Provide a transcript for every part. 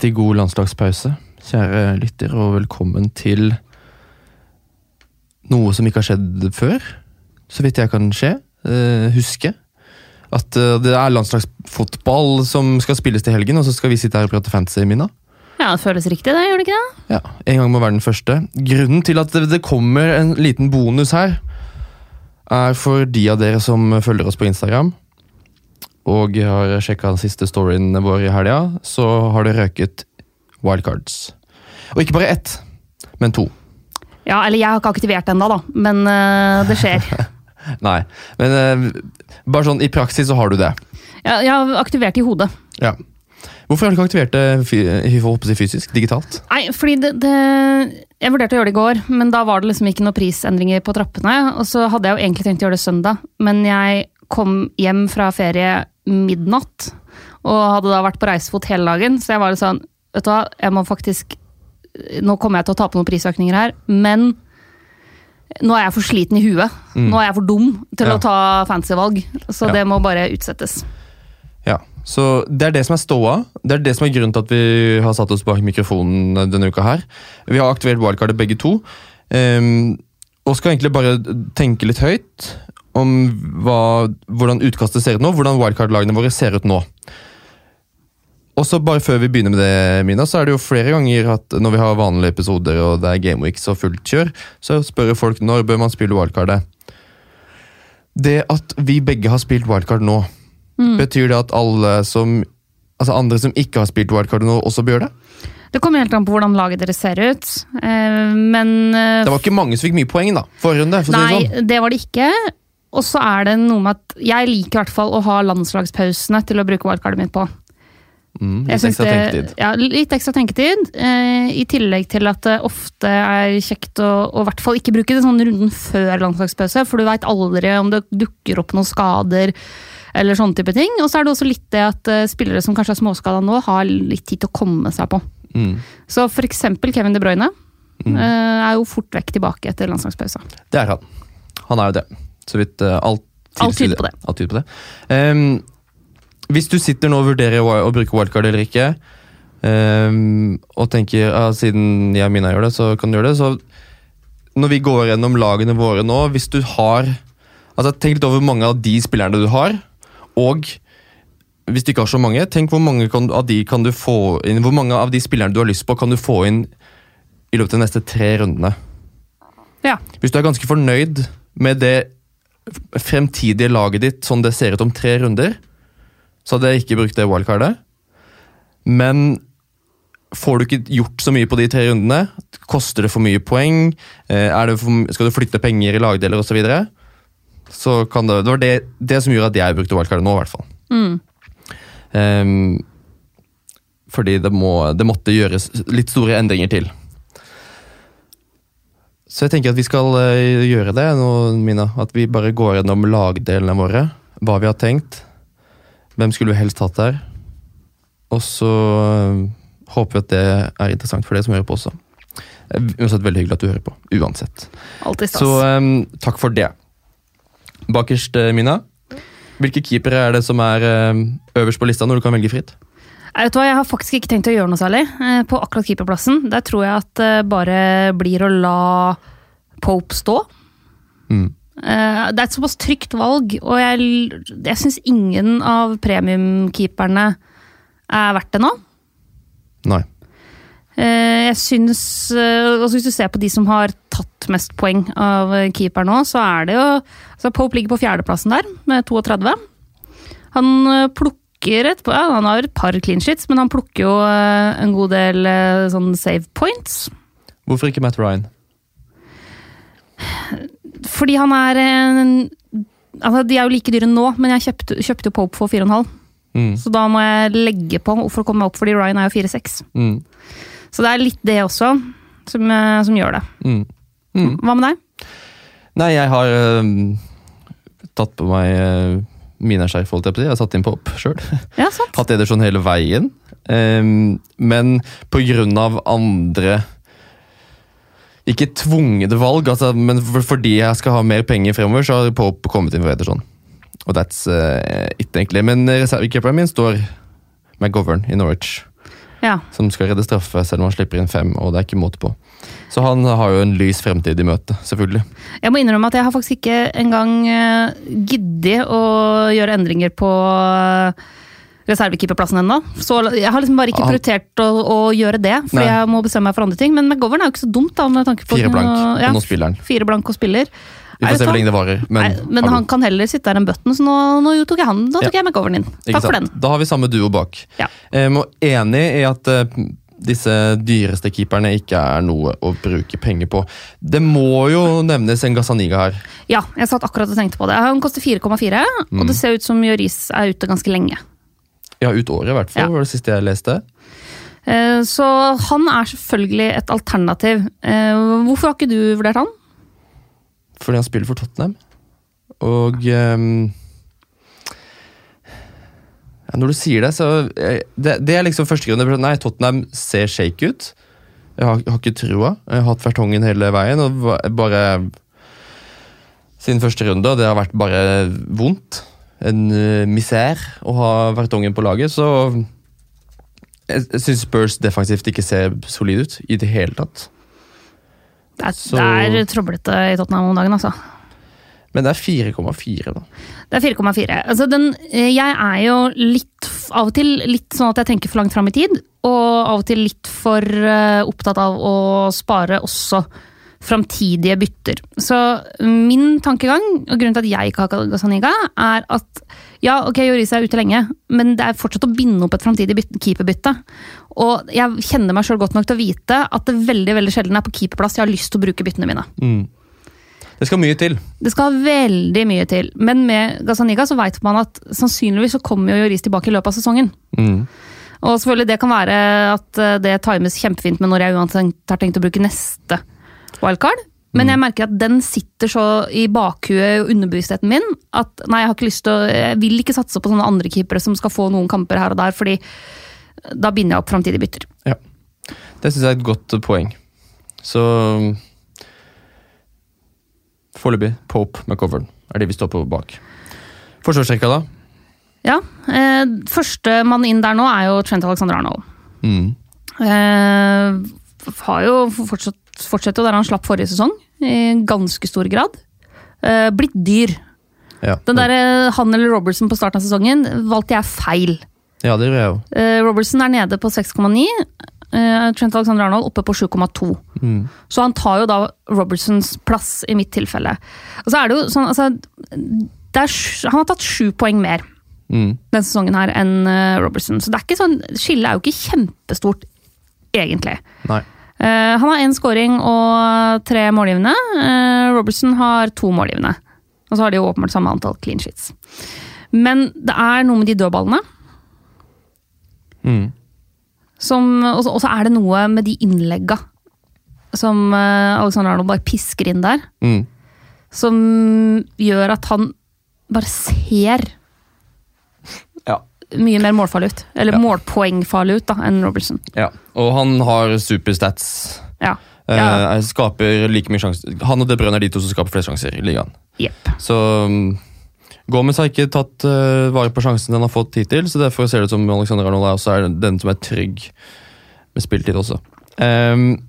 Riktig god landslagspause, kjære lytter, og velkommen til noe som ikke har skjedd før. Så vidt jeg kan skje, eh, huske. At eh, det er landslagsfotball som skal spilles til helgen, og så skal vi sitte her og prate fantasy, Mina. Ja, det føles riktig, det, gjør det ikke det? Ja, En gang må være den første. Grunnen til at det, det kommer en liten bonus her, er for de av dere som følger oss på Instagram. Og har sjekka den siste storyen vår i helga, så har det røket wildcards. Og ikke bare ett, men to. Ja, eller jeg har ikke aktivert det ennå, da, men uh, det skjer. Nei, men uh, bare sånn i praksis så har du det. Ja, jeg har aktivert det i hodet. Ja. Hvorfor har du ikke aktivert det fysisk? Digitalt? Nei, fordi det, det Jeg vurderte å gjøre det i går, men da var det liksom ikke noen prisendringer på trappene. Og så hadde jeg jo egentlig tenkt å gjøre det søndag, men jeg kom hjem fra ferie midnatt. Og hadde da vært på reisefot hele dagen, så jeg var litt sånn Vet du hva, jeg må faktisk Nå kommer jeg til å tape noen prisøkninger her, men nå er jeg for sliten i huet. Nå er jeg for dum til Ja. å ta fancy-valg, så Ja. det må bare utsettes. Ja, så Det er det som er ståa. Det er det som er grunnen til at vi har satt oss bak mikrofonen denne uka. her. Vi har aktivert wildcardet begge to. ehm, og skal egentlig bare tenke litt høyt om hva, hvordan utkastet ser ut nå. Hvordan wildcard-lagene våre ser ut nå. Og så bare Før vi begynner med det, Mina, så er det jo flere ganger at når vi har vanlige episoder og det er Gameweeks og fullt kjør, så spør folk når bør man spille wildcardet. Det at vi begge har spilt wildcard nå, Betyr det at alle som Altså andre som ikke har spilt wildcard nå, også bør gjøre det? Det kommer helt an på hvordan laget deres ser ut, eh, men eh, Det var ikke mange som fikk mye poeng, da. Forrige runde. For Nei, det sånn. det var det ikke. Og så er det noe med at jeg liker i hvert fall å ha landslagspausene til å bruke wildcardet mitt på. Mm, litt ekstra det- tenketid. Ja, litt ekstra tenketid. Eh, I tillegg til at det ofte er kjekt å, å i hvert fall ikke bruke det sånn runden før landslagspause, for du veit aldri om det dukker opp noen skader eller sånne type ting. Og så er det også litt det at eh, spillere som kanskje er småskada nå, har litt tid til å komme seg på. Mm. Så for eksempel Kevin De Bruyne mm. er jo fort vekk tilbake etter landslagspausa. Det er han. Han er jo det. Så vidt uh, alt tyder på det. Alt tyder på det. Um, hvis du sitter nå og vurderer å, bruke wildcard eller ikke, um, og tenker ja, siden jeg og Mina gjør det, så kan du gjøre det, så når vi går gjennom lagene våre nå, hvis du har altså Tenk litt over hvor mange av de spillerne du har, og hvis du ikke har så mange, tenk hvor mange kan, av de kan du få inn, hvor mange av de spillerne du har lyst på, kan du få inn i løpet av de neste tre rundene. Ja. Hvis du er ganske fornøyd med det fremtidige laget ditt sånn det ser ut om tre runder, så hadde jeg ikke brukt det wildcardet. Men får du ikke gjort så mye på de tre rundene, koster det for mye poeng, eh, er det for, skal du flytte penger i lagdeler osv., så, videre, så kan det Det var det, det som gjorde at jeg brukte wildcardet nå, i hvert fall. Mm. Ehm, fordi det, må, det måtte gjøres litt store endringer til. Så jeg tenker at vi skal eh, gjøre det nå, Mina. At vi bare går gjennom lagdelene våre. Hva vi har tenkt. Hvem skulle vi helst hatt der? Og så eh, håper vi at det er interessant for dere som hører på også. Eh, Uansett veldig hyggelig at du hører på. Uansett. Så um, takk for det. Bakerst, Mina. Hvilke keepere er det som er eh, øverst på lista når du kan velge fritt? Jeg, vet hva, jeg har faktisk ikke tenkt å gjøre noe særlig eh, på akkurat keeperplassen. Der tror jeg at det bare blir å la Pope stå. Mm. Eh, Det er et såpass trygt valg, og jeg, jeg syns ingen av premiumkeeperne er verdt det nå. Nei. Eh, Jeg syns eh, altså Hvis du ser på de som har tatt mest poeng av eh, keeper nå, så er det jo altså Pope ligger på fjerdeplassen der, med 32. Han plukker et ja, Han har et par clean sheets, men han plukker jo en god del sånn save points. Hvorfor ikke Matt Ryan? Fordi han er en altså De er jo like dyre nå, men jeg kjøpte, kjøpte Pope for 4,5. Mm. Så da må jeg legge på for å komme meg opp, fordi Ryan er jo 4,6. Mm. Så det er litt det også som, eh, som gjør det. Mm. Mm. Hva med deg? Nei, jeg har uh, tatt på meg uh, Mina-skjerf, holdt jeg på å si. Jeg har satt inn på opp sjøl. Ja, sant. Hatt Ederson hele veien. Um, men på grunn av andre Ikke tvungne valg, altså, men for, fordi jeg skal ha mer penger fremover, så har Pope kommet inn for Ederson. Og that's uh, it, egentlig. Men reservekeeperen min står McGovern i Norwich. Ja. som skal redde straffe selv om han slipper inn fem, og det er ikke måte på. Så han har jo en lys fremtid i møte, selvfølgelig. Jeg må innrømme at jeg har faktisk ikke engang uh, giddet å gjøre endringer på uh, reservekeeperplassen ennå. Så jeg har liksom bare ikke prioritert å, å gjøre det, for jeg må bestemme meg for andre ting. Men McGovern er jo ikke så dumt, da, med tanke på Fire blank, ja, og nå spiller han. Fire blank og spiller. Vi får se hvor lenge det varer. Men, Nei, men han kan heller sitte der enn button, så nå, nå tok jeg han. Da tok jeg McGovern inn. Takk for den. Da har vi samme duo bak. Ja. Jeg må enig i at uh, disse dyreste keeperne ikke er noe å bruke penger på. Det må jo nevnes en Gazaniga her. Ja, jeg satt akkurat og tenkte på det. Han koster 4,4, Mm. og det ser ut som Joris er ute ganske lenge. Ja, ut året i hvert fall, Ja. var det siste jeg leste. Eh, Så han er selvfølgelig et alternativ. Eh, Hvorfor har ikke du vurdert han? Fordi han spiller for Tottenham. Og um, ja, Når du sier det, så eh, Det, det er liksom første grunn. Nei, Tottenham ser shake ut. Jeg har, har ikke trua. Jeg har hatt Vertongen hele veien. og bare Siden første runde, og det har vært bare vondt. En uh, misère å ha Vertongen på laget, så Jeg, jeg syns Spurs defensivt ikke ser solid ut i det hele tatt. Det er, Så- det er trøblete i Tottenham om dagen, altså. Men det er 4,4, da. Det er 4,4. Altså den, eh, jeg er jo litt, av og til litt sånn at jeg tenker for langt fram i tid, og av og til litt for eh, opptatt av å spare også framtidige bytter. Så min tankegang, og grunnen til at jeg ikke har Gazaniga, er at ja, ok, Joris er ute lenge, men det er fortsatt å binde opp et framtidig keeperbytte. Og jeg kjenner meg sjøl godt nok til å vite at det veldig veldig sjelden er på keeperplass jeg har lyst til å bruke byttene mine. Mm. Det skal mye til. Det skal veldig mye til, men med Gazaniga så vet man at sannsynligvis så kommer jo Joris tilbake i løpet av sesongen. Mm. Og selvfølgelig det kan være at eh, det times kjempefint med når jeg uansett har tenkt å bruke neste wildcard. Men jeg merker at den sitter så i bakhuet og underbevisstheten min at nei, jeg har ikke lyst til å, jeg vil ikke satse på sånne andre keepere som skal få noen kamper her og der, fordi da binder jeg opp framtidige bytter. Ja. Det syns jeg er et godt poeng. Så Foreløpig Pope coveren er det vi står på bak. Forsvarsrekka, da? Ja, eh, Førstemann inn der nå er jo Trent Alexander Arnold. Mm. Eh, har jo fortsatt, fortsetter jo der han slapp forrige sesong, i ganske stor grad. Eh, blitt dyr. Ja. Den der, eh, Han eller Robertson på starten av sesongen valgte jeg feil. ja, det gjør jeg jo. Eh, Robertson er nede på 6,9. eh, Trent Alexander Arnold oppe på 7,2. Mm. Så han tar jo da Robertsons plass i mitt tilfelle. Og så er det jo sånn, altså er, Han har tatt sju poeng mer Mm. denne sesongen her enn Robertson. Så det er ikke sånn, skillet er jo ikke kjempestort, egentlig. Nei. Eh, han har én scoring og tre målgivende. Eh, Robertson har to målgivende. Og så har de jo åpenbart samme antall clean sheets. Men det er noe med de dødballene. Mm. Og, så, er det noe med de innlegga som eh, Alexander Arnold bare pisker inn der. Mm. Som gjør at han bare ser. Mye mer målfarlig ut. Eller Ja. målpoengfarlig ut da, enn Robertson. ja. Og han har superstats. Ja. Eh, Ja. skaper like mye sjanser. Han og De Bruyne er de to som skaper flest sjanser i ligaen. Yep. Så um, Gomez har ikke tatt uh, vare på sjansen den har fått hittil, så derfor ser det ut som Alexander Arnold er også er den som er trygg med spilletid også. Um,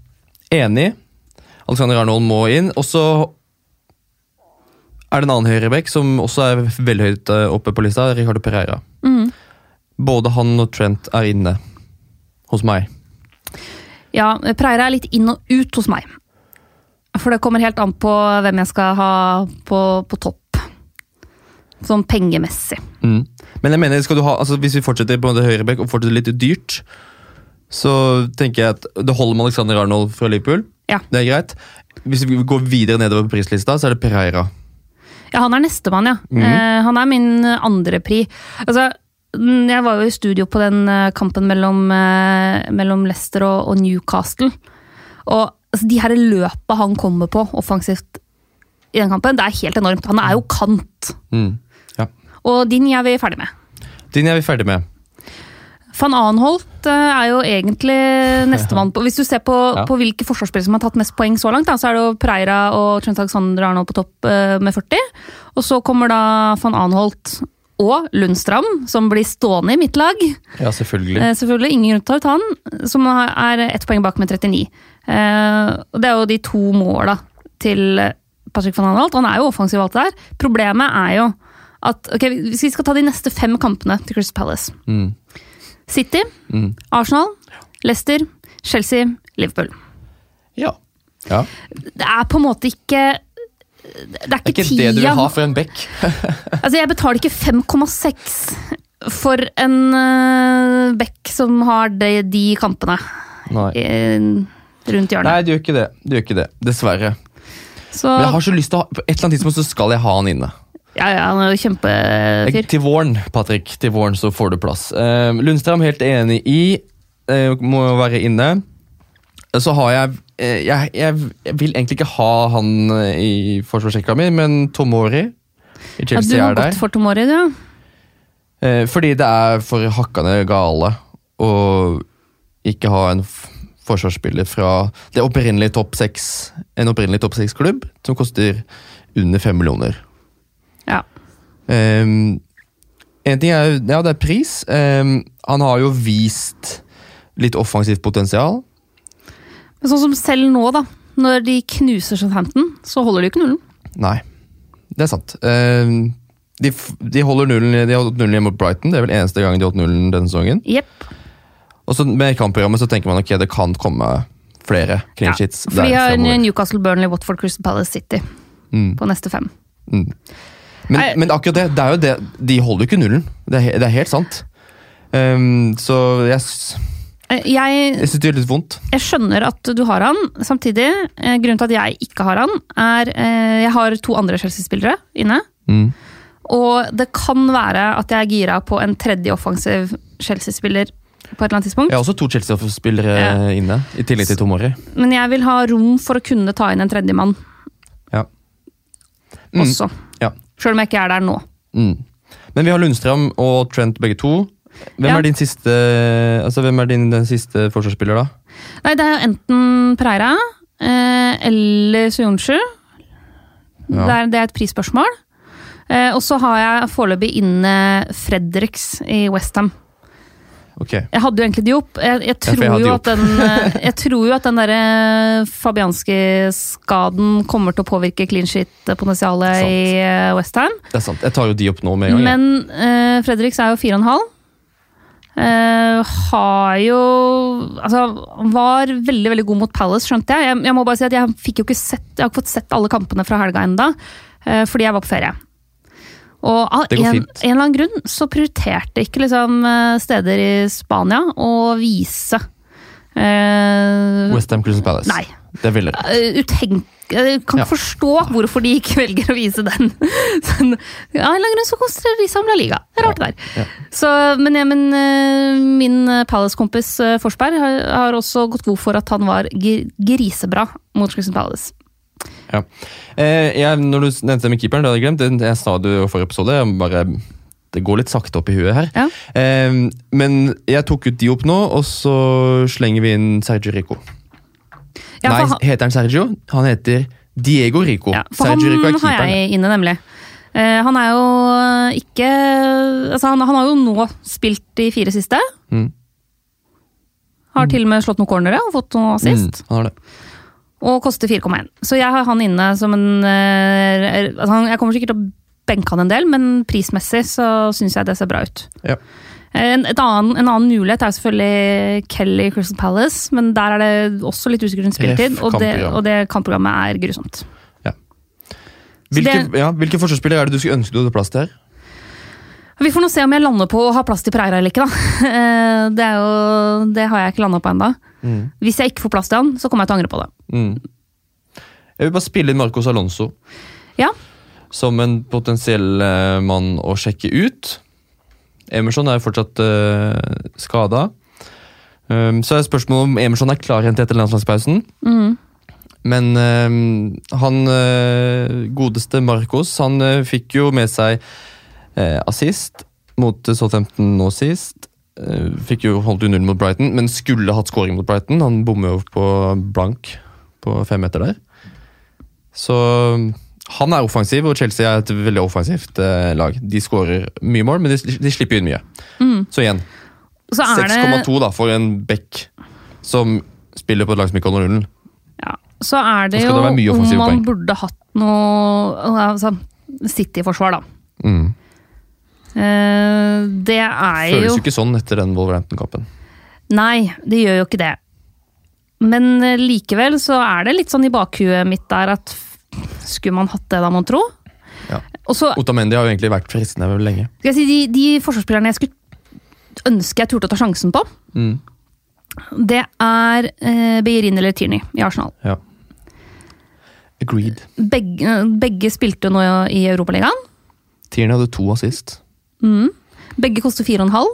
enig. Alexander Arnold må inn. Og så er det en annen høyrebekk som også er veldig høyt eh, oppe på lista, Ricardo Pereira. Mhm. Både han og Trent er inne hos meg. Ja, Preira er litt inn og ut hos meg. For det kommer helt an på hvem jeg skal ha på, på topp. Sånn pengemessig. Mm. Men jeg mener, ha, altså hvis vi fortsetter på høyrebekk og fortsetter litt dyrt, så tenker jeg at det holder med Alexander Arnold fra Liverpool. Ja. Det er greit. Hvis vi går videre nedover på prislista, så er det Pereira. Ja, han er nestemann, ja. Mhm. eh, han er min andre pri. Altså, mm, jeg var jo i studio på den eh, kampen mellom, eh, mellom Leicester og, og Newcastle. Og altså, de her løpa han kommer på offensivt i den kampen, det er helt enormt. Han er jo kant. Mm. Ja. Og din er vi ferdig med. Din er vi ferdig med. Van Anholt eh, er jo egentlig nestemann på Hvis du ser på, Ja. på hvilke forsvarsspillere som har tatt mest poeng så langt, da, så er det jo Preira og Trøndelag Alexander Arnold på topp med 40. Og så kommer da van Anholt og Lundstram, som blir stående i mitt lag. Ja, selvfølgelig. Eh, selvfølgelig, ingen grunn til å ta han, som er ett poeng bak med 39. Eh, og det er jo de to måla til Patrick van Anholt. Han er jo offensiv og alt det der. Problemet er jo at ok, Hvis vi skal ta de neste fem kampene til Crystal Palace Mm. City, Mm. Arsenal, Leicester, Chelsea, Liverpool. Ja. ja. Det er på en måte ikke Det er Det er ikke, tida. det du vil ha for en bekk. Altså, jeg betaler ikke 5,6 for en uh, bekk som har de, de kampene eh, rundt hjørnet. Nei, du gjør ikke det. Du gjør ikke det. Dessverre. Så Men jeg har så lyst til å ha, På et eller annet tidspunkt så skal jeg ha han inne. ja, ja, han er jo kjempefyr. Til våren, Patrick. Til våren så får du plass. Uh, Lundstrøm helt enig i. Uh, må være inne. Så har jeg, eh, jeg jeg, jeg vil egentlig ikke ha han eh, i forsvarsrekka mi, men Tomori i Ja, du Chelsea har er der. for Tomori, du. Eh, fordi det er for hakkande gale å ikke ha en forsvarsspiller fra det opprinnelige topp seks, en opprinnelig topp seks-klubb, som koster under fem millioner. Ja. Um, en ting er, ja, det er pris. Um, han har jo vist litt offensivt potensial. Men sånn som selv nå, da. Når de knuser Southampton, så holder de jo ikke nullen. Nei, det er sant. Ehm, de, de holder nullen De har holdt nullen hjemme mot Brighton. Det er vel eneste gang de har holdt nullen denne sesongen. Yep. Og så Med kampprogrammet så tenker man ok, det kan komme flere clean Ja, for de har fremover. Newcastle, Burnley, Watford, Crystal Palace City Mm, på neste fem. mm. Men, men akkurat det, det er jo det, de holder jo ikke nullen. Det er, det er helt sant. Um, så jeg, Jeg, jeg syns det gjør litt vondt. jeg skjønner at du har han. Samtidig, eh, grunnen til at jeg ikke har han, er eh, Jeg har to andre Chelsea-spillere inne. Mm. Og det kan være at jeg er gira på en tredje offensiv Chelsea-spiller på et eller annet tidspunkt. Jeg har også to Chelsea-spillere Ja. inne, i tillegg til Tomori. Men jeg vil ha rom for å kunne ta inn en tredjemann Ja. Mm. også. Ja. Sjøl om jeg ikke er der nå. Mm. Men vi har Lundstrøm og Trent begge to. Hvem, ja. er din siste, altså, hvem er din siste forsvarsspiller, da? Nei, Det er jo enten Preira eh, eller Suyonshu. Ja. Det, det, er et prisspørsmål. Eh, og så har jeg foreløpig inne Fredriks i Westham. Okay. Jeg hadde jo egentlig Diop. Jeg, jeg, tror, jeg, jo den, eh, jeg tror, jo at den, jeg Fabianski-skaden kommer til å påvirke clean shit-potensialet i eh, Westham. Det er sant. Jeg tar jo Diop nå med en gang. Men eh, Fredriks er jo 4,5. Uh, har jo Altså, var veldig veldig god mot Palace, skjønte jeg. jeg. Jeg, må bare si at jeg fikk jo ikke sett Jeg har ikke fått sett alle kampene fra helga ennå, uh, eh, fordi jeg var på ferie. Og av en, en, eller annen grunn så prioriterte ikke liksom, eh, steder i Spania å vise uh, Westham Cruiser Palace. Nei. Det ville. Uh, utenk... Jeg kan Ja. ikke forstå hvorfor de ikke velger å vise den. Sånn, ja, en eller grunn så konsentrerer de seg om La Liga. Det er rart det der. Ja. Så, men ja, men uh, min uh, Palace-kompis Forsberg har, har også gått god for at han var grisebra mot Crystal Palace. Ja. Eh, jeg, når du nevnte det med keeperen, det hadde jeg glemt. Jeg sa det jo i forrige episode. Jeg bare, det går litt sakte opp i huet her. Ja. Eh, men jeg tok ut de opp nå, og så slenger vi inn Sergio Rico. Ja, Nei, han, heter han Sergio? Han heter Diego Rico. ja, for han Sergio Rico er har jeg inne, nemlig. Uh, han er jo ikke altså han, han har jo nå spilt de fire siste. Mm. Har til og med slått noen cornere og fått noe assist. Mm, han har det. og koster 4,1. Så jeg har han inne som en eh, altså han- Jeg kommer sikkert til å benke han en del, men prismessig så syns jeg det ser bra ut. Ja. En, annen, en annen mulighet er selvfølgelig Kelly Crystal Palace, men der er det også litt usikker spilletid, og det, og det kampprogrammet er grusomt. Hvilke, det- ja, hvilke forsvarsspillere er det du skulle ønske du hadde plass til her? Vi får nå se om jeg lander på å ha plass til Preira eller ikke, da. Eh, Det, jo, det har jeg ikke landa på ennå. Hvis jeg ikke får plass til han, så kommer jeg til å angre på det. Mm. Jeg vil bare spille inn Marcos Alonso Ja, som en potensiell eh, mann å sjekke ut. Emerson er jo fortsatt uh, skada. Um, så er spørsmålet om Emerson er klar igjen til etter landslagspausen. Mm. Men uh, han uh, godeste Marcos, han eh, fikk jo med seg eh, assist mot Southampton nå sist. Eh, fikk jo holdt under mot Brighton, men skulle hatt scoring mot Brighton. Han bommer jo på blank på fem meter der. Så Han er offensiv, og Chelsea er et veldig offensivt eh, lag. De skårer mye mål, men de, de slipper inn mye. Så igjen, Så det 6,2 da, for en back som spiller på et lag som ikke holder nullen. Ja, så er det jo det om man poeng. burde hatt noe altså, City-forsvar, da. Mm. Eh, det er Føles jo jo ikke sånn etter den Wolverhampton-kampen. Nei, det gjør jo ikke det. Men eh, likevel så er det litt sånn i bakhuet mitt der at skulle man hatt det, da, mon tro? Ja. Otamendi har jo egentlig vært fristende lenge. skal jeg si, de, de forsvarsspillerne jeg skulle ønske jeg turte å ta sjansen på, Mm. det er eh, Beirin eller Tierney i Arsenal. Ja. Agreed. Begge, begge spilte nå i Europaligaen. Tierney hadde to assist. Mm. Begge koster 4,5.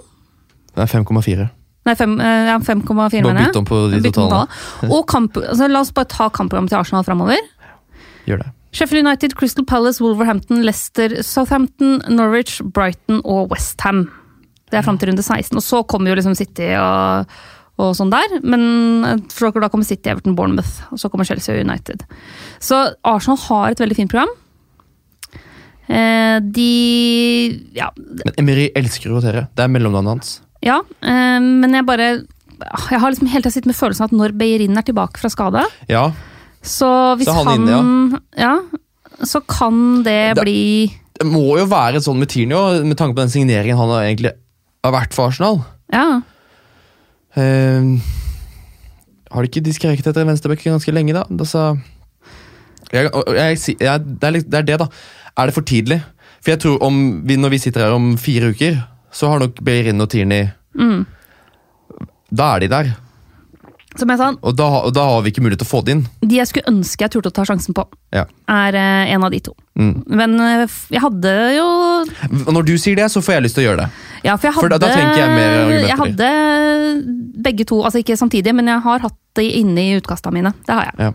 Det er 5,4. Nei, fem- eh, ja, 5,4 mener jeg. Bytt om på de totale. Og kamp, altså, la oss bare ta kampprogrammet til Arsenal framover. Gjør det. Sheffield United, Crystal Palace, Wolverhampton, Leicester, Southampton, Norwich, Brighton og Westham. Det er fram til runde 16. Og så kommer jo liksom City og, og sånn der. Men for dere da kommer City, Everton, Bournemouth. Og så kommer Chelsea og United. Så Arsenal har et veldig fint program. Eh, de Ja, Men Emery elsker å rotere. Det er mellomnavnet hans. ja eh, men jeg bare Jeg har liksom hele tida sittet med følelsen at når Beirin er tilbake fra skade, Ja, så hvis Så han, han, inne, ja. så kan det Det- bli det må jo være sånn med Tierney med tanke på den signeringen han har egentlig har vært for Arsenal. Ja. Uh, har de ikke diskreket etter en venstreback ganske lenge, da? Altså, jeg, jeg, jeg, det, er det er det, da. Er det for tidlig? For jeg tror om vi, Når vi sitter her om fire uker, så har nok Beirin og Tierney Mm. Da er de der. Som jeg sa, Og da, og da har vi ikke mulighet til å få det inn. de jeg skulle ønske jeg turte å ta sjansen på, Ja. er eh, en av de to. Mm. Men eh, jeg hadde jo når du sier det, så får jeg lyst til å gjøre det. Ja, for jeg For da- da jeg. Jeg hadde begge to, altså ikke samtidig, men jeg har hatt det inne i utkastene mine. Det har jeg. Ja.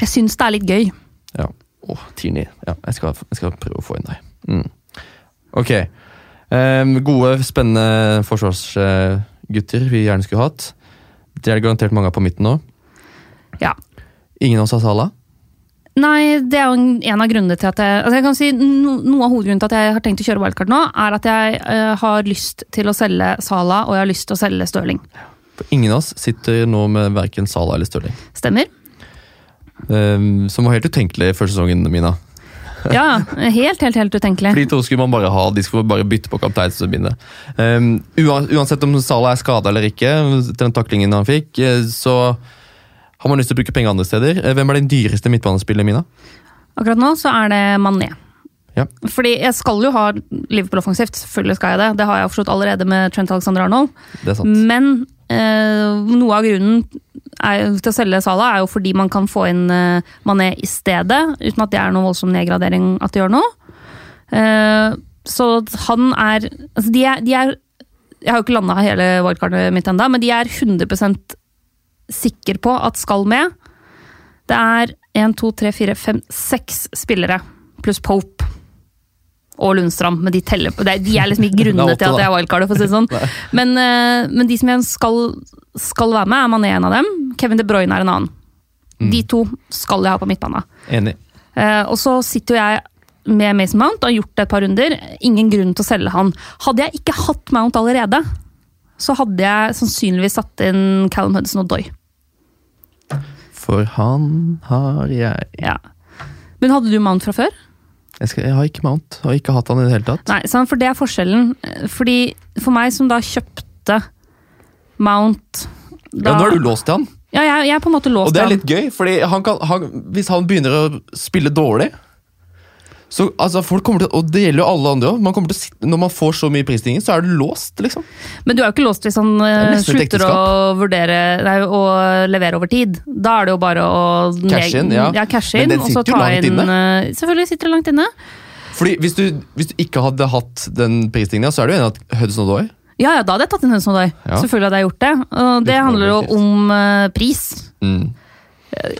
Jeg syns det er litt gøy. Ja. Åh, Tierney. Ja, jeg skal, jeg skal prøve å få inn deg. Mm. Ok. Um, gode, spennende forsvarsgutter vi gjerne skulle hatt. Det er det garantert mange av på midten nå. Ja. Ingen av oss har Sala. Nei, det er jo en, en av grunnene til at jeg, altså jeg kan si no, Noe av hovedgrunnen til at jeg har tenkt å kjøre wildcard nå, er at jeg uh, har lyst til å selge Sala og jeg har lyst til å selge Stirling. For ingen av oss sitter nå med verken Sala eller Stirling. Stemmer? Um, som var helt utenkelig før sesongen, Mina. Ja, helt, helt, helt utenkelig. For de to skulle man bare ha, de skulle bare bytte på kapteinsbindet. Um, uansett om Salah er skada eller ikke, til den taklingen han fikk, eh, så har man lyst til å bruke penger andre steder. Eh, Hvem er den dyreste midtbanespilleren Mina? Akkurat nå så er det Mané. Ja. Fordi jeg skal jo ha Liverpool offensivt, selvfølgelig skal jeg det. Det har jeg forstått allerede med Trent Alexander Arnold. Det er sant. Men noe av grunnen til å selge Sala er jo fordi man kan få inn eh, Mané i stedet, uten at det er noen voldsom nedgradering at det gjør noe. Eh, så han er Altså, de er, de er Jeg har jo ikke landa hele wildcardet mitt ennå, men de er 100% sikker på at skal med. Det er 1, 2, 3, 4, 5, 6 spillere pluss Pope. Og Lundstrand, men de teller på er- De er liksom ikke grunnene til at jeg er wildcardet, for å si det sånn. Men, eh, men de som jeg skal, skal være med, er Mané en av dem. Kevin De Bruyne er en annen. De to skal jeg ha på midtbanen. Enig. Eh, og så sitter jo jeg med Mason Mount og har gjort det et par runder. Ingen grunn til å selge han. Hadde jeg ikke hatt Mount allerede, så hadde jeg sannsynligvis satt inn Callum Hudson og Doy. For han har jeg Ja. Men hadde du Mount fra før? Jeg, skal, jeg har ikke Mount. Har ikke hatt han i det hele tatt. Nei, sant, for det er forskjellen. Fordi For meg som da kjøpte Mount da, Ja, Nå er du låst til han, Ja, jeg, jeg er på en måte låst og det er litt gøy. fordi han kan, han, Hvis han begynner å spille dårlig så altså folk kommer til, Og det gjelder jo alle andre òg. Når man får så mye prisstigning, så er du låst. liksom. Men du er jo ikke låst hvis han eh, er slutter å vurdere nei, å levere over tid. Da er det jo bare å Cash in, ja. ja cash Men den sitter jo langt inn inne. eh, Selvfølgelig sitter det langt inne. Fordi hvis du, hvis du ikke hadde hatt den prisstigninga, så er du enig at Hudson Odoi Ja, ja, da hadde jeg tatt inn Hudson Odoi. Ja. Selvfølgelig hadde jeg gjort det. Og det handler jo om uh, pris. mm.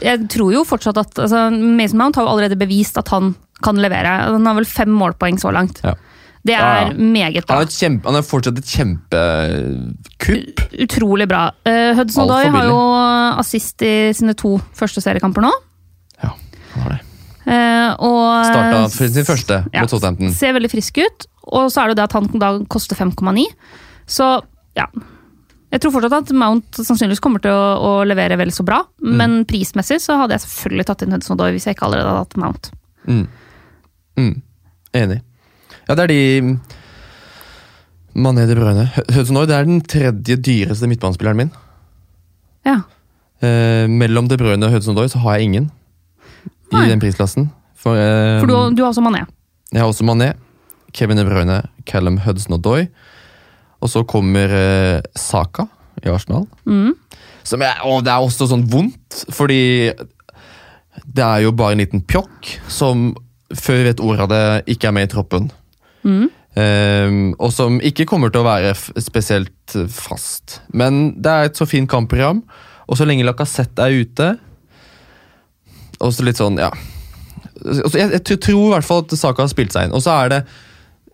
Jeg tror jo fortsatt at altså, Mason Mount har jo allerede bevist at han kan levere. Han har vel fem målpoeng så langt. Ja. Det er ja. meget han, bra. er kjempe, han er fortsatt et kjempekupp. Utrolig bra. Uh, Hudson Odoi har jo assist i sine to første seriekamper nå. Ja, han har det. Uh, og Starta sin første ja, mot Southampton. Ser veldig frisk ut. Og så er det det at han da koster 5,9. Så ja. Jeg tror fortsatt at Mount sannsynligvis kommer til å, å levere vel så bra. Mm. Men prismessig så hadde jeg selvfølgelig tatt inn Hudson Odoi hvis jeg ikke allerede hadde hatt Mount. Mm. Mm. Enig. Ja, det er de Mané de Bruyne. Hudson det er den tredje dyreste midtbanespilleren min. Ja. Eh, mellom De Bruyne og Hudson Odoi så har jeg ingen Nei. i den prisklassen. For, eh, For du, du har også Mané. jeg har også Mané, Kevin De Bruyne, Callum Hudson Odoi. Og så kommer eh, Saka i Arsenal. Mm. Som jeg, og det er også sånn vondt, fordi det er jo bare en liten pjokk som før vi vet ordet av det, ikke er med i troppen. Mm. Ehm, og som ikke kommer til å være spesielt fast. Men det er et så fint kampprogram, og så lenge Lacassette er ute Og så litt sånn, ja jeg, jeg tror i hvert fall at Saka har spilt seg inn. Og så er det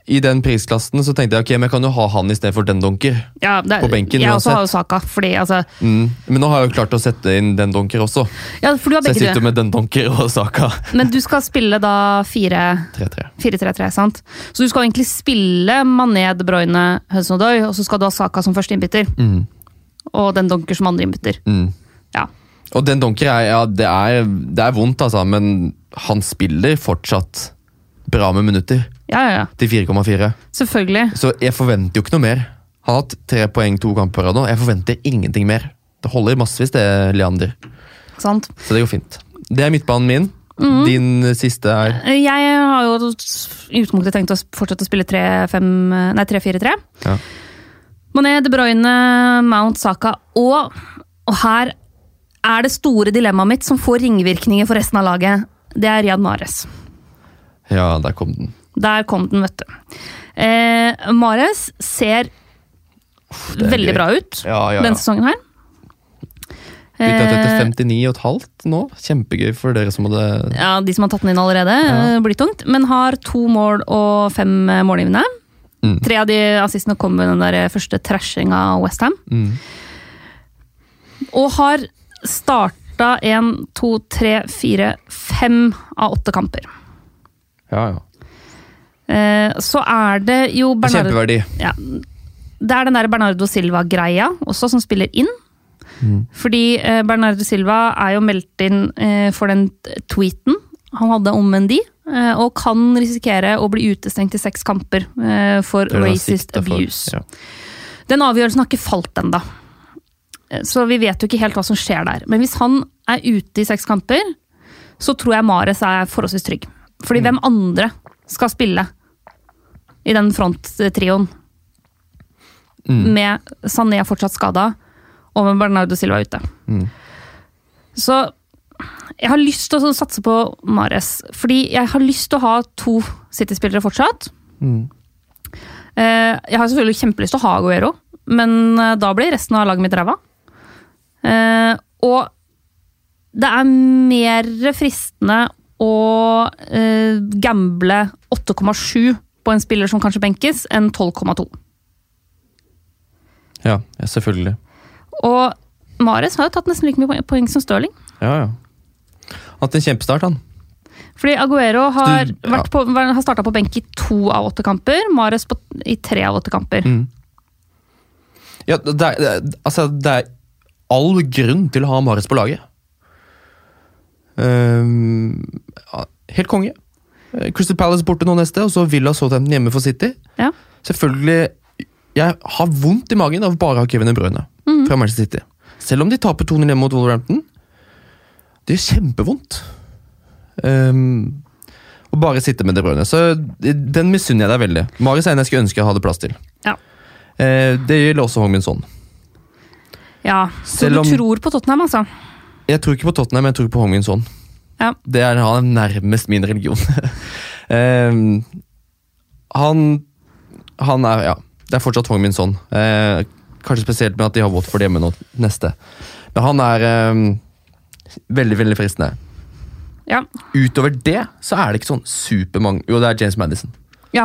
i den prisklassen så tenkte jeg ok, men jeg kan jo ha han istedenfor den donker. Ja, det, På benken jeg også uansett. har jo Saka, fordi altså Mm. Men nå har jeg jo klart å sette inn den donker også. Ja, for du har begge Så jeg sitter du. med den donker og Saka. Men du skal spille da 4 3-3. 4-3-3, sant? Så du skal egentlig spille Mané, De Bruyne, Hudson Odoi, og så skal du ha Saka som første innbytter. Mm. Og den Donker som andre innbytter. Mm. Ja. Og den donker er, ja, det er, det er vondt, altså, men han spiller fortsatt bra med minutter ja, ja, ja. til 4,4. Selvfølgelig. Så jeg forventer jo ikke noe mer. Han har hatt tre poeng to kamper på rad nå. Jeg forventer ingenting mer. Det holder massevis, det, Leander. Sant? Så det går fint. Det er midtbanen min. Mm. Din siste er Jeg har jo i utgangspunktet tenkt å fortsette å spille 3-5 Nei, 3-4-3. Ja. Mané, De Bruyne, Mount, Saka og, og her er det store dilemmaet mitt som får ringvirkninger for resten av laget. Det er Riyad Mahrez. Ja, der kom den. Der kom den, vet du. Eh, Mahrez ser er veldig gøy. bra ut Ja, ja, ja. denne sesongen her. Bytta ut Eh, etter 59,5 nå. Kjempegøy for dere som hadde ja, De som har tatt den inn allerede, Ja. eh, blir tungt. Men har to mål og fem eh, målgivende. Mm. Tre av de assistene kom med den der første trashinga av Westham. mm. Og har starta én, to, tre, fire, fem av åtte kamper. Ja, ja. Eh, Så er det jo Bernardo Kjempeverdi. ja, Det er den der Bernardo Silva-greia også som spiller inn. Mm. Fordi eh, Bernardo Silva er jo meldt inn eh, for den tweeten han hadde om Mendy, eh, og kan risikere å bli utestengt i seks kamper eh, for racist abuse. for-. Ja. Den avgjørelsen har ikke falt ennå. Så vi vet jo ikke helt hva som skjer der. Men hvis han er ute i seks kamper, så tror jeg Mares er forholdsvis trygg. Fordi hvem andre skal spille i den fronttrioen Mm. med Sané fortsatt skada og med Bernardo Silva ute? Mm. Så jeg har lyst til å satse på Mares, fordi jeg har lyst til å ha to City-spillere fortsatt. Mm. Eh, Jeg har selvfølgelig kjempelyst til å ha Aguero, men eh, da blir resten av laget mitt ræva. Eh, Og det er mer fristende å eh, gamble 8,7 på en spiller som kanskje benkes, enn 12,2. Ja, selvfølgelig. Og Mares har jo tatt nesten like mye poeng- som Stirling. Ja, ja. Hatt en kjempestart, han. Fordi Aguero har, du- ja. på, har starta på benk i to av åtte kamper, Mares på, i tre av åtte kamper. Mm. Ja, det er, det er, altså, det er all grunn til å ha Mares på laget. Ehm, helt konge. Eh, Crystal Palace borte nå neste, og så Villa Southampton hjemme for City. Ja. Selvfølgelig Jeg har vondt i magen av bare å ha Kevin De Bruyne fra Manchester City. Selv om de taper 2-0 hjemme mot Wolverhampton. Det gjør kjempevondt. Um, å bare sitte med De Bruyne. Så den misunner jeg deg veldig. Marius er en jeg skulle ønske jeg hadde plass til. Ja. Uh, det gjelder også Hong Min Son. Ja, Så Selv du om- tror på Tottenham, altså? Jeg tror ikke på Tottenham, jeg tror på Hong Son. Ja. Det er han nærmest min religion. um, han Han er Ja, det er fortsatt Hong Son. Uh, kanskje spesielt med at de har Watford hjemme nå neste. Men han er um, veldig, veldig fristende. Ja. Utover det så er det ikke sånn supermange Jo, det er James Madison ja.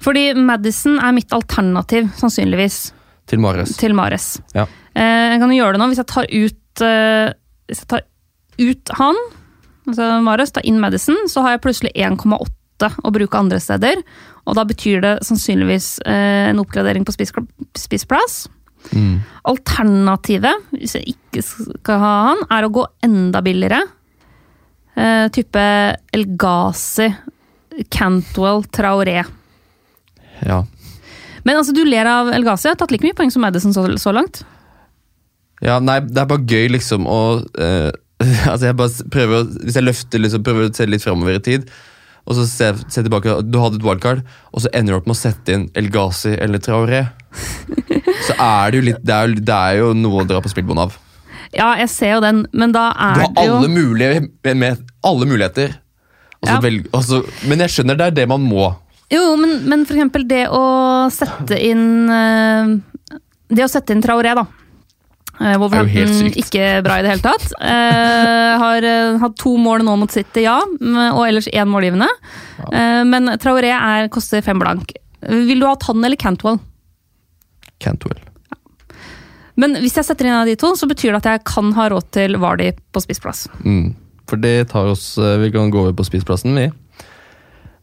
Fordi Madison er mitt alternativ, sannsynligvis, til Mares. til Mares. Ja. Eh, jeg kan jo gjøre det nå hvis jeg tar ut eh, Hvis jeg tar ut han altså Marius, tar inn Madison, så har jeg plutselig 1,8 å bruke andre steder. Og da betyr det sannsynligvis eh, en oppgradering på spiss, spissplass. Mm. Alternativet, hvis jeg ikke skal ha han, er å gå enda billigere. Eh, type Elgazi, Cantwell, Traoré. Ja. Men altså, du ler av Elgazi. Har tatt like mye poeng som Madison så, så langt. Ja, nei, det er bare gøy liksom å uh, Altså, jeg bare prøver å Hvis jeg løfter liksom, prøver å se litt framover i tid, og så ser se tilbake Du hadde et wildcard, og så ender du opp med å sette inn El Ghazi eller Traoré. Så er det jo litt Det er jo, det er jo noe å dra på spillbånd av. Ja, jeg ser jo den, men da Du er har det jo alle, mulige, med, med, alle muligheter. Altså, Ja. velg, altså, men jeg skjønner det er det man må. Jo, men, men for eksempel det å sette inn eh, Det å sette inn Traoré, da. Eh, Wolverhampton ikke bra i det hele tatt. Eh, har eh, hatt to mål nå mot City, ja, og ellers én målgivende. Eh, men Traoré er, koster fem blank. Vil du ha Tann eller Cantwell? Cantwell. Men hvis jeg setter inn en av de to, så betyr det at jeg kan ha råd til Vardi på spissplass. Mm. For det tar oss Vi kan gå over på spissplassen, vi.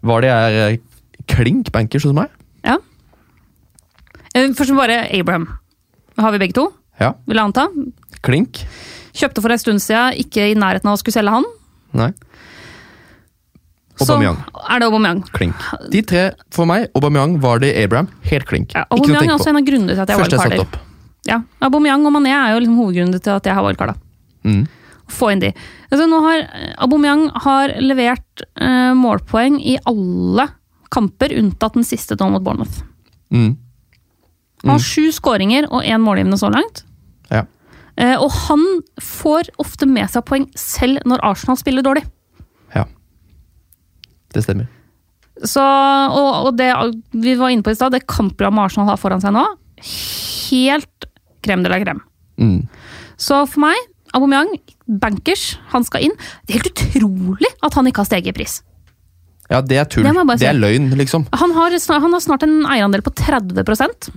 Vardi er klink bankers hos meg? Ja. Først bare Abraham. Har vi begge to, Ja. vil jeg anta. Klink? Kjøpte for en stund siden, ikke i nærheten av å skulle selge han. Nei. Aubameyang. Så er det Aubameyang. Klink. De tre for meg, Aubameyang, Vardy, Abraham, helt klink. Ja, Aubameyang er også en av grunnene til at jeg har satte wildcarder. opp. Ja, Aubameyang og Mané er jo liksom hovedgrunnen til at jeg har wildcarda. Mm. Få inn de. Altså, nå har Aubameyang har levert eh, målpoeng i alle kamper, unntatt den siste nå mot Bournemouth. Mm. Han har sju skåringer og én målgivende så langt. Ja. Eh, og han får ofte med seg poeng selv når Arsenal spiller dårlig. ja. Det stemmer. Så, og, og det vi var inne på i stad, det kampprogrammet Arsenal har foran seg nå, helt krem de la krem. Mm. Så for meg, Aubameyang, bankers, han skal inn. Det er helt utrolig at han ikke har steget i pris. Ja, det er tull. Det Det er løgn, liksom. Han har, snart, han har snart en eierandel på 30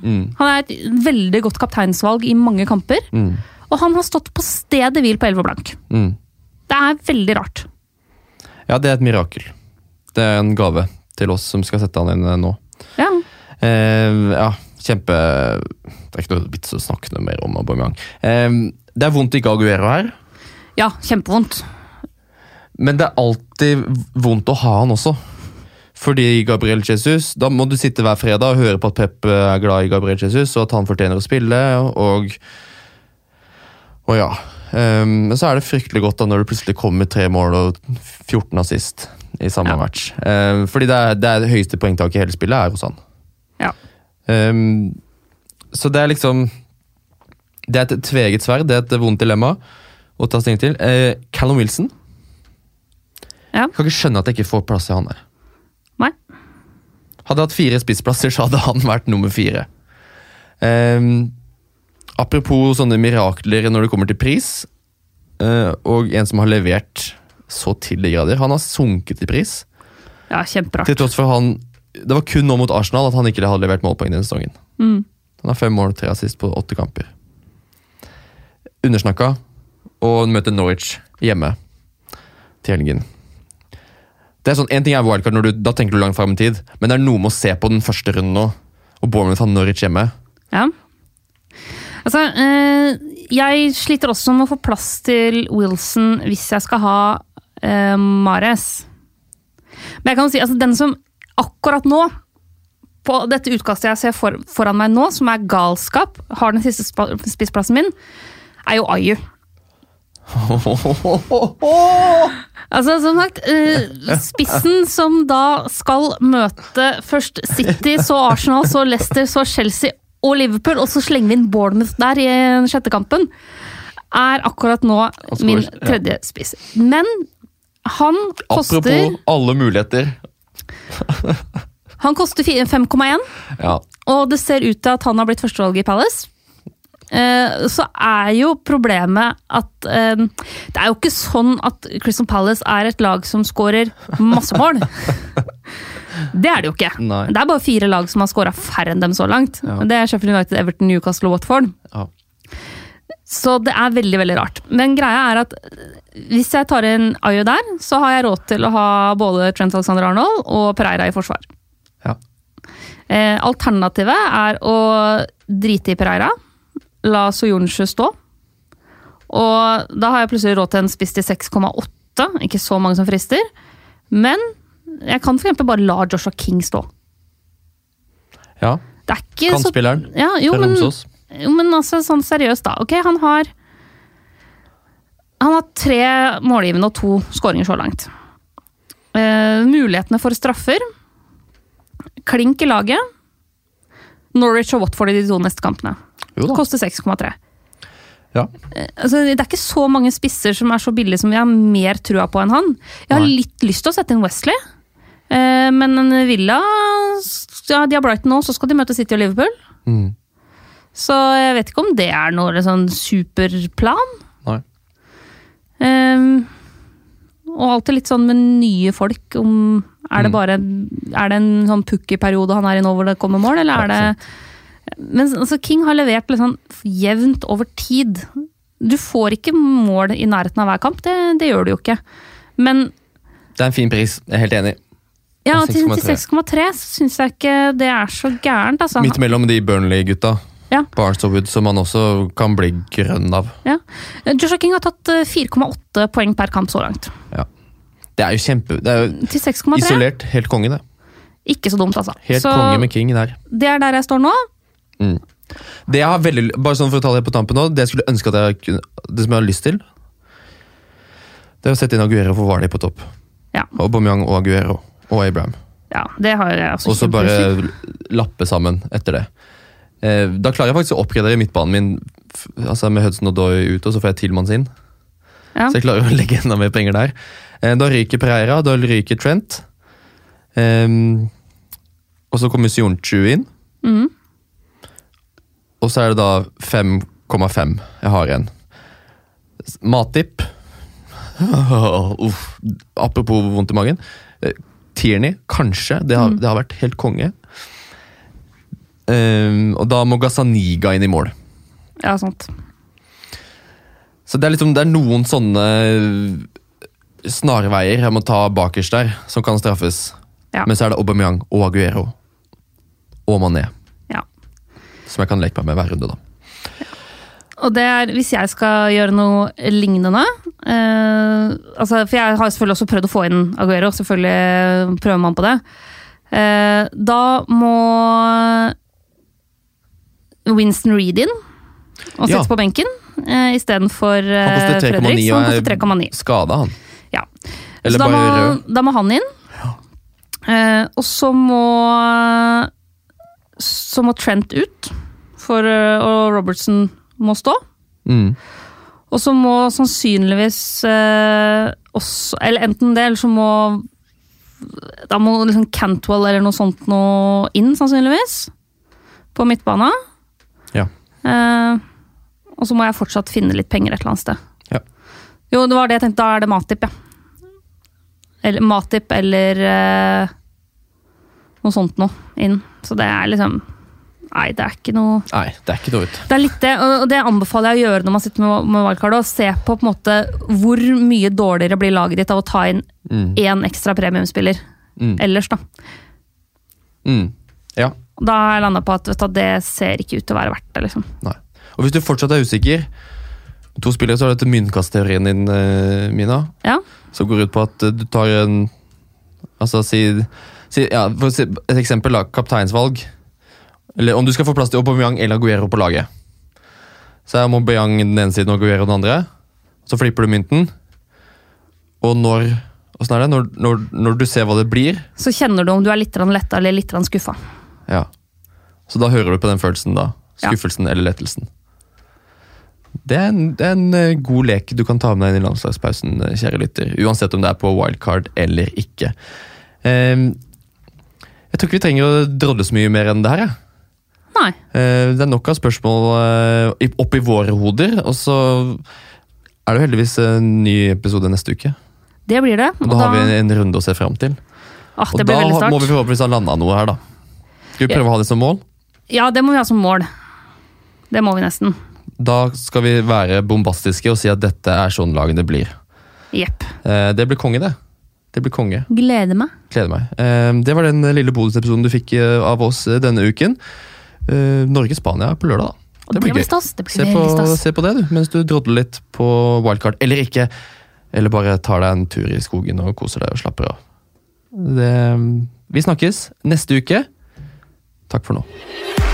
Mm. Han er et veldig godt kapteinsvalg i mange kamper. Mm. Og han har stått på stedet hvil på 11 blank. Mm. Det er veldig rart. Ja, det er et mirakel. Det er en gave til oss som skal sette han inn eh, nå. Ja. Eh, ja, kjempe Det er ikke noe vits å snakke noe mer om Aubameyang. Eh, det er vondt ikke Aguero her, ja, kjempevondt. Men det er alltid vondt å ha han også. Fordi Gabriel Jesus Da må du sitte hver fredag og høre på at Pep er glad i Gabriel Jesus, og at han fortjener å spille, og Og ja. Men um, så er det fryktelig godt da når det plutselig kommer tre mål og 14 assist i samme Ja. match. Um, Fordi det er, det er det høyeste poengtaket i hele spillet er hos han. Ja. Um, så det er liksom Det er et tveget sverd, det er et vondt dilemma å ta stilling til. Uh, Callum Wilson Ja. Jeg kan ikke skjønne at jeg ikke får plass til han der. Nei. Hadde jeg hatt fire spissplasser, så hadde han vært nummer fire. Um, apropos sånne mirakler når det kommer til pris, uh, og en som har levert så til de grader. Han har sunket i pris. Ja, kjemperart. Til tross for han Det var kun nå mot Arsenal at han ikke hadde levert målpoeng denne sesongen. Mm. Han har fem mål, tre assist på åtte kamper. Undersnakka, og møter Norwich hjemme til helgen. Det er sånn, En ting er wildcard, når du, da tenker du langt fram i tid, men det er noe med å se på den første runden nå. Og Bournemouth har Norwich hjemme. Ja. Altså, eh, jeg sliter også med å få plass til Wilson hvis jeg skal ha eh, Mares. Men jeg kan si, altså den som akkurat nå, på dette utkastet jeg ser for, foran meg nå, som er galskap, har den siste spissplassen min, er jo Ayu. Altså, som sagt, eh, spissen som da skal møte først City, så Arsenal, så Leicester, så Chelsea og Liverpool, og så slenger vi inn Bournemouth der i den sjette kampen, er akkurat nå min tredje spiss. Men han koster, Apropos alle muligheter. han koster 5,1, Ja, og det ser ut til at han har blitt førstevalget i Palace. Eh, Så er jo problemet at eh, Det er jo ikke sånn at Crystal Palace er et lag som skårer masse mål. Det er det jo ikke. Nei. Det er bare fire lag som har skåra færre enn dem så langt. Ja. Det er Sheffield United, Everton, Newcastle og Watford. ja. Så det er veldig veldig rart. Men greia er at hvis jeg tar inn Ayo der, så har jeg råd til å ha både Trent Alexander Arnold og Pereira i forsvar. Ja. Eh, alternativet er å drite i Pereira, la Soyuncu stå. Og da har jeg plutselig råd til en spiss til 6,8, ikke så mange som frister. Men jeg kan eksempel bare la Joshua King stå. ja. Er ikke så Kantspilleren ja, jo, men, jo, men altså, sånn seriøst, da. Ok, han har Han har tre målgivende og to skåringer så langt. Eh, mulighetene for straffer. Klink i laget. Norwich og Watford i de to neste kampene. Jo da. Koster 6,3. Ja. Eh, Altså, det er ikke så mange spisser som er så billige som vi har mer trua på enn han. Jeg har Nei. litt lyst til å sette inn Wesley, eh, men en Villa ja, De har Brighton nå, så skal de møte City og Liverpool. Mm. Så jeg vet ikke om det er noe sånn superplan. Nei. Ehm, og alltid litt sånn med nye folk om Er det Mm. bare Er det en sånn pukki-periode han er i nå hvor det kommer mål, eller er det Men altså, King har levert sånn jevnt over tid. Du får ikke mål i nærheten av hver kamp, det, det gjør du jo ikke. Men Det er en fin pris. Jeg er helt enig. ja, til 6,3. 96,3 syns jeg ikke det er så gærent, altså. Midt mellom de Burnley-gutta. Ja. Barnes og Wood, som man også kan bli grønn av. Ja. Joshua King har tatt eh, 4,8 poeng per kamp så langt. Det er jo kjempe... Det er jo isolert helt konge, det. Ikke så dumt, altså. Helt så konge med King der. det er der jeg står nå. Mm. Det jeg har veldig, bare sånn for å ta det på tampen nå, det jeg skulle ønske at jeg kunne, det som jeg har lyst til, det er å sette inn Aguero for Vardy på topp. Ja. Aubameyang og Aguero og Abraham. Ja, det har jeg også Og så bare lappe sammen etter det. Eh, da klarer jeg faktisk å oppgradere midtbanen min altså med Hudson og Doy ute, og så får jeg Tillmanns inn. Ja. Så jeg klarer å legge enda mer penger der. Eh, da ryker Pereira, da ryker Trent. Ehm, og så kommer Sionchu inn. Mhm. Og så er det da 5,5 jeg har igjen. Matip. Uff. Apropos vondt i magen. Eh, Tierney, kanskje. Det har, Mm. det har vært helt konge. Um, og da må Gazaniga inn i mål. Ja, sant. Så det er, liksom, det er noen sånne snarveier jeg må ta bakerst der, som kan straffes. Ja. Men så er det Aubameyang og Aguero. Og Mané. Ja. Som jeg kan leke meg med hver runde, da. Og det er, hvis jeg skal gjøre noe lignende eh, altså, For jeg har selvfølgelig også prøvd å få inn Aguero, selvfølgelig prøver man på det. Eh, da må Winston Reed inn og Ja. på benken eh, istedenfor eh, koster 3,9 Fredrik. Han koster 3,9. er skada, han. Ja. Eller da bare må, rød. da må han inn. Eh, og så må Så må Trent ut, for, eh, og Robertson må stå. Mm. Og så må sannsynligvis eh, også Eller enten det, eller så må Da må liksom Cantwell eller noe sånt noe inn, sannsynligvis. På midtbana. Ja. Eh, og så må jeg fortsatt finne litt penger et eller annet sted. Ja. Jo, det var det jeg tenkte. Da er det Matip, ja. Eller Matip eller eh, noe sånt noe inn. Så det er liksom Nei, det er ikke noe Nei, det er ikke noe ut. det er litt det, og det anbefaler jeg å gjøre når man sitter med, med valgkart, se på, på en måte hvor mye dårligere blir laget ditt av å ta inn Mm. én ekstra premiumspiller Mm. ellers. da. Mm. Ja. Da har jeg landa på at vet du, det ser ikke ut til å være verdt det. liksom. Nei. Og hvis du fortsatt er usikker To spillere, så har du dette myntkastteorien din, eh, Mina. Ja, Som går ut på at du tar en Altså, si ja, For et eksempel, da. Kapteinsvalg. Eller om du skal få plass til Aubameyang eller Aguero på laget. Så er Aubameyang den ene siden og Aguero den andre. Så flipper du mynten. Og når Åssen er det? Når, når, når du ser hva det blir, Så kjenner du om du er litt letta eller litt skuffa. ja. Så da hører du på den følelsen, da. Ja. Skuffelsen eller lettelsen. Det er, en, det er en eh, god lek du kan ta med deg inn i landslagspausen, kjære lytter. Uansett om det er på wildcard eller ikke. Ehm, jeg tror ikke vi trenger å drodle så mye mer enn det her. jeg. Nei. Eh, det er nok av spørsmål eh, i- opp i våre hoder, og så er det jo heldigvis en ny episode neste uke. Det blir det. Og da har vi en, runde å se fram til. ah, Og da må vi forhåpentligvis ha landa noe her, da. Skal vi prøve å ha det som mål? Ja, det må vi ha som mål. Det må vi nesten. Da skal vi være bombastiske og si at dette er sånn lagene blir. Jepp. Eh, det blir konge, det. Det blir konge. Gleder meg. Gleder meg. Eh, det var den lille bonusepisoden du fikk eh, av oss eh, denne uken. Eh, Norge-Spania på lørdag. det, blir blir gøy. stas. Det blir Se på, stas. se på det, du, mens du drodler litt på wildcard. Eller ikke. Eller bare tar deg en tur i skogen og koser deg og slapper av. Det, vi snakkes neste uke. Takk for nå.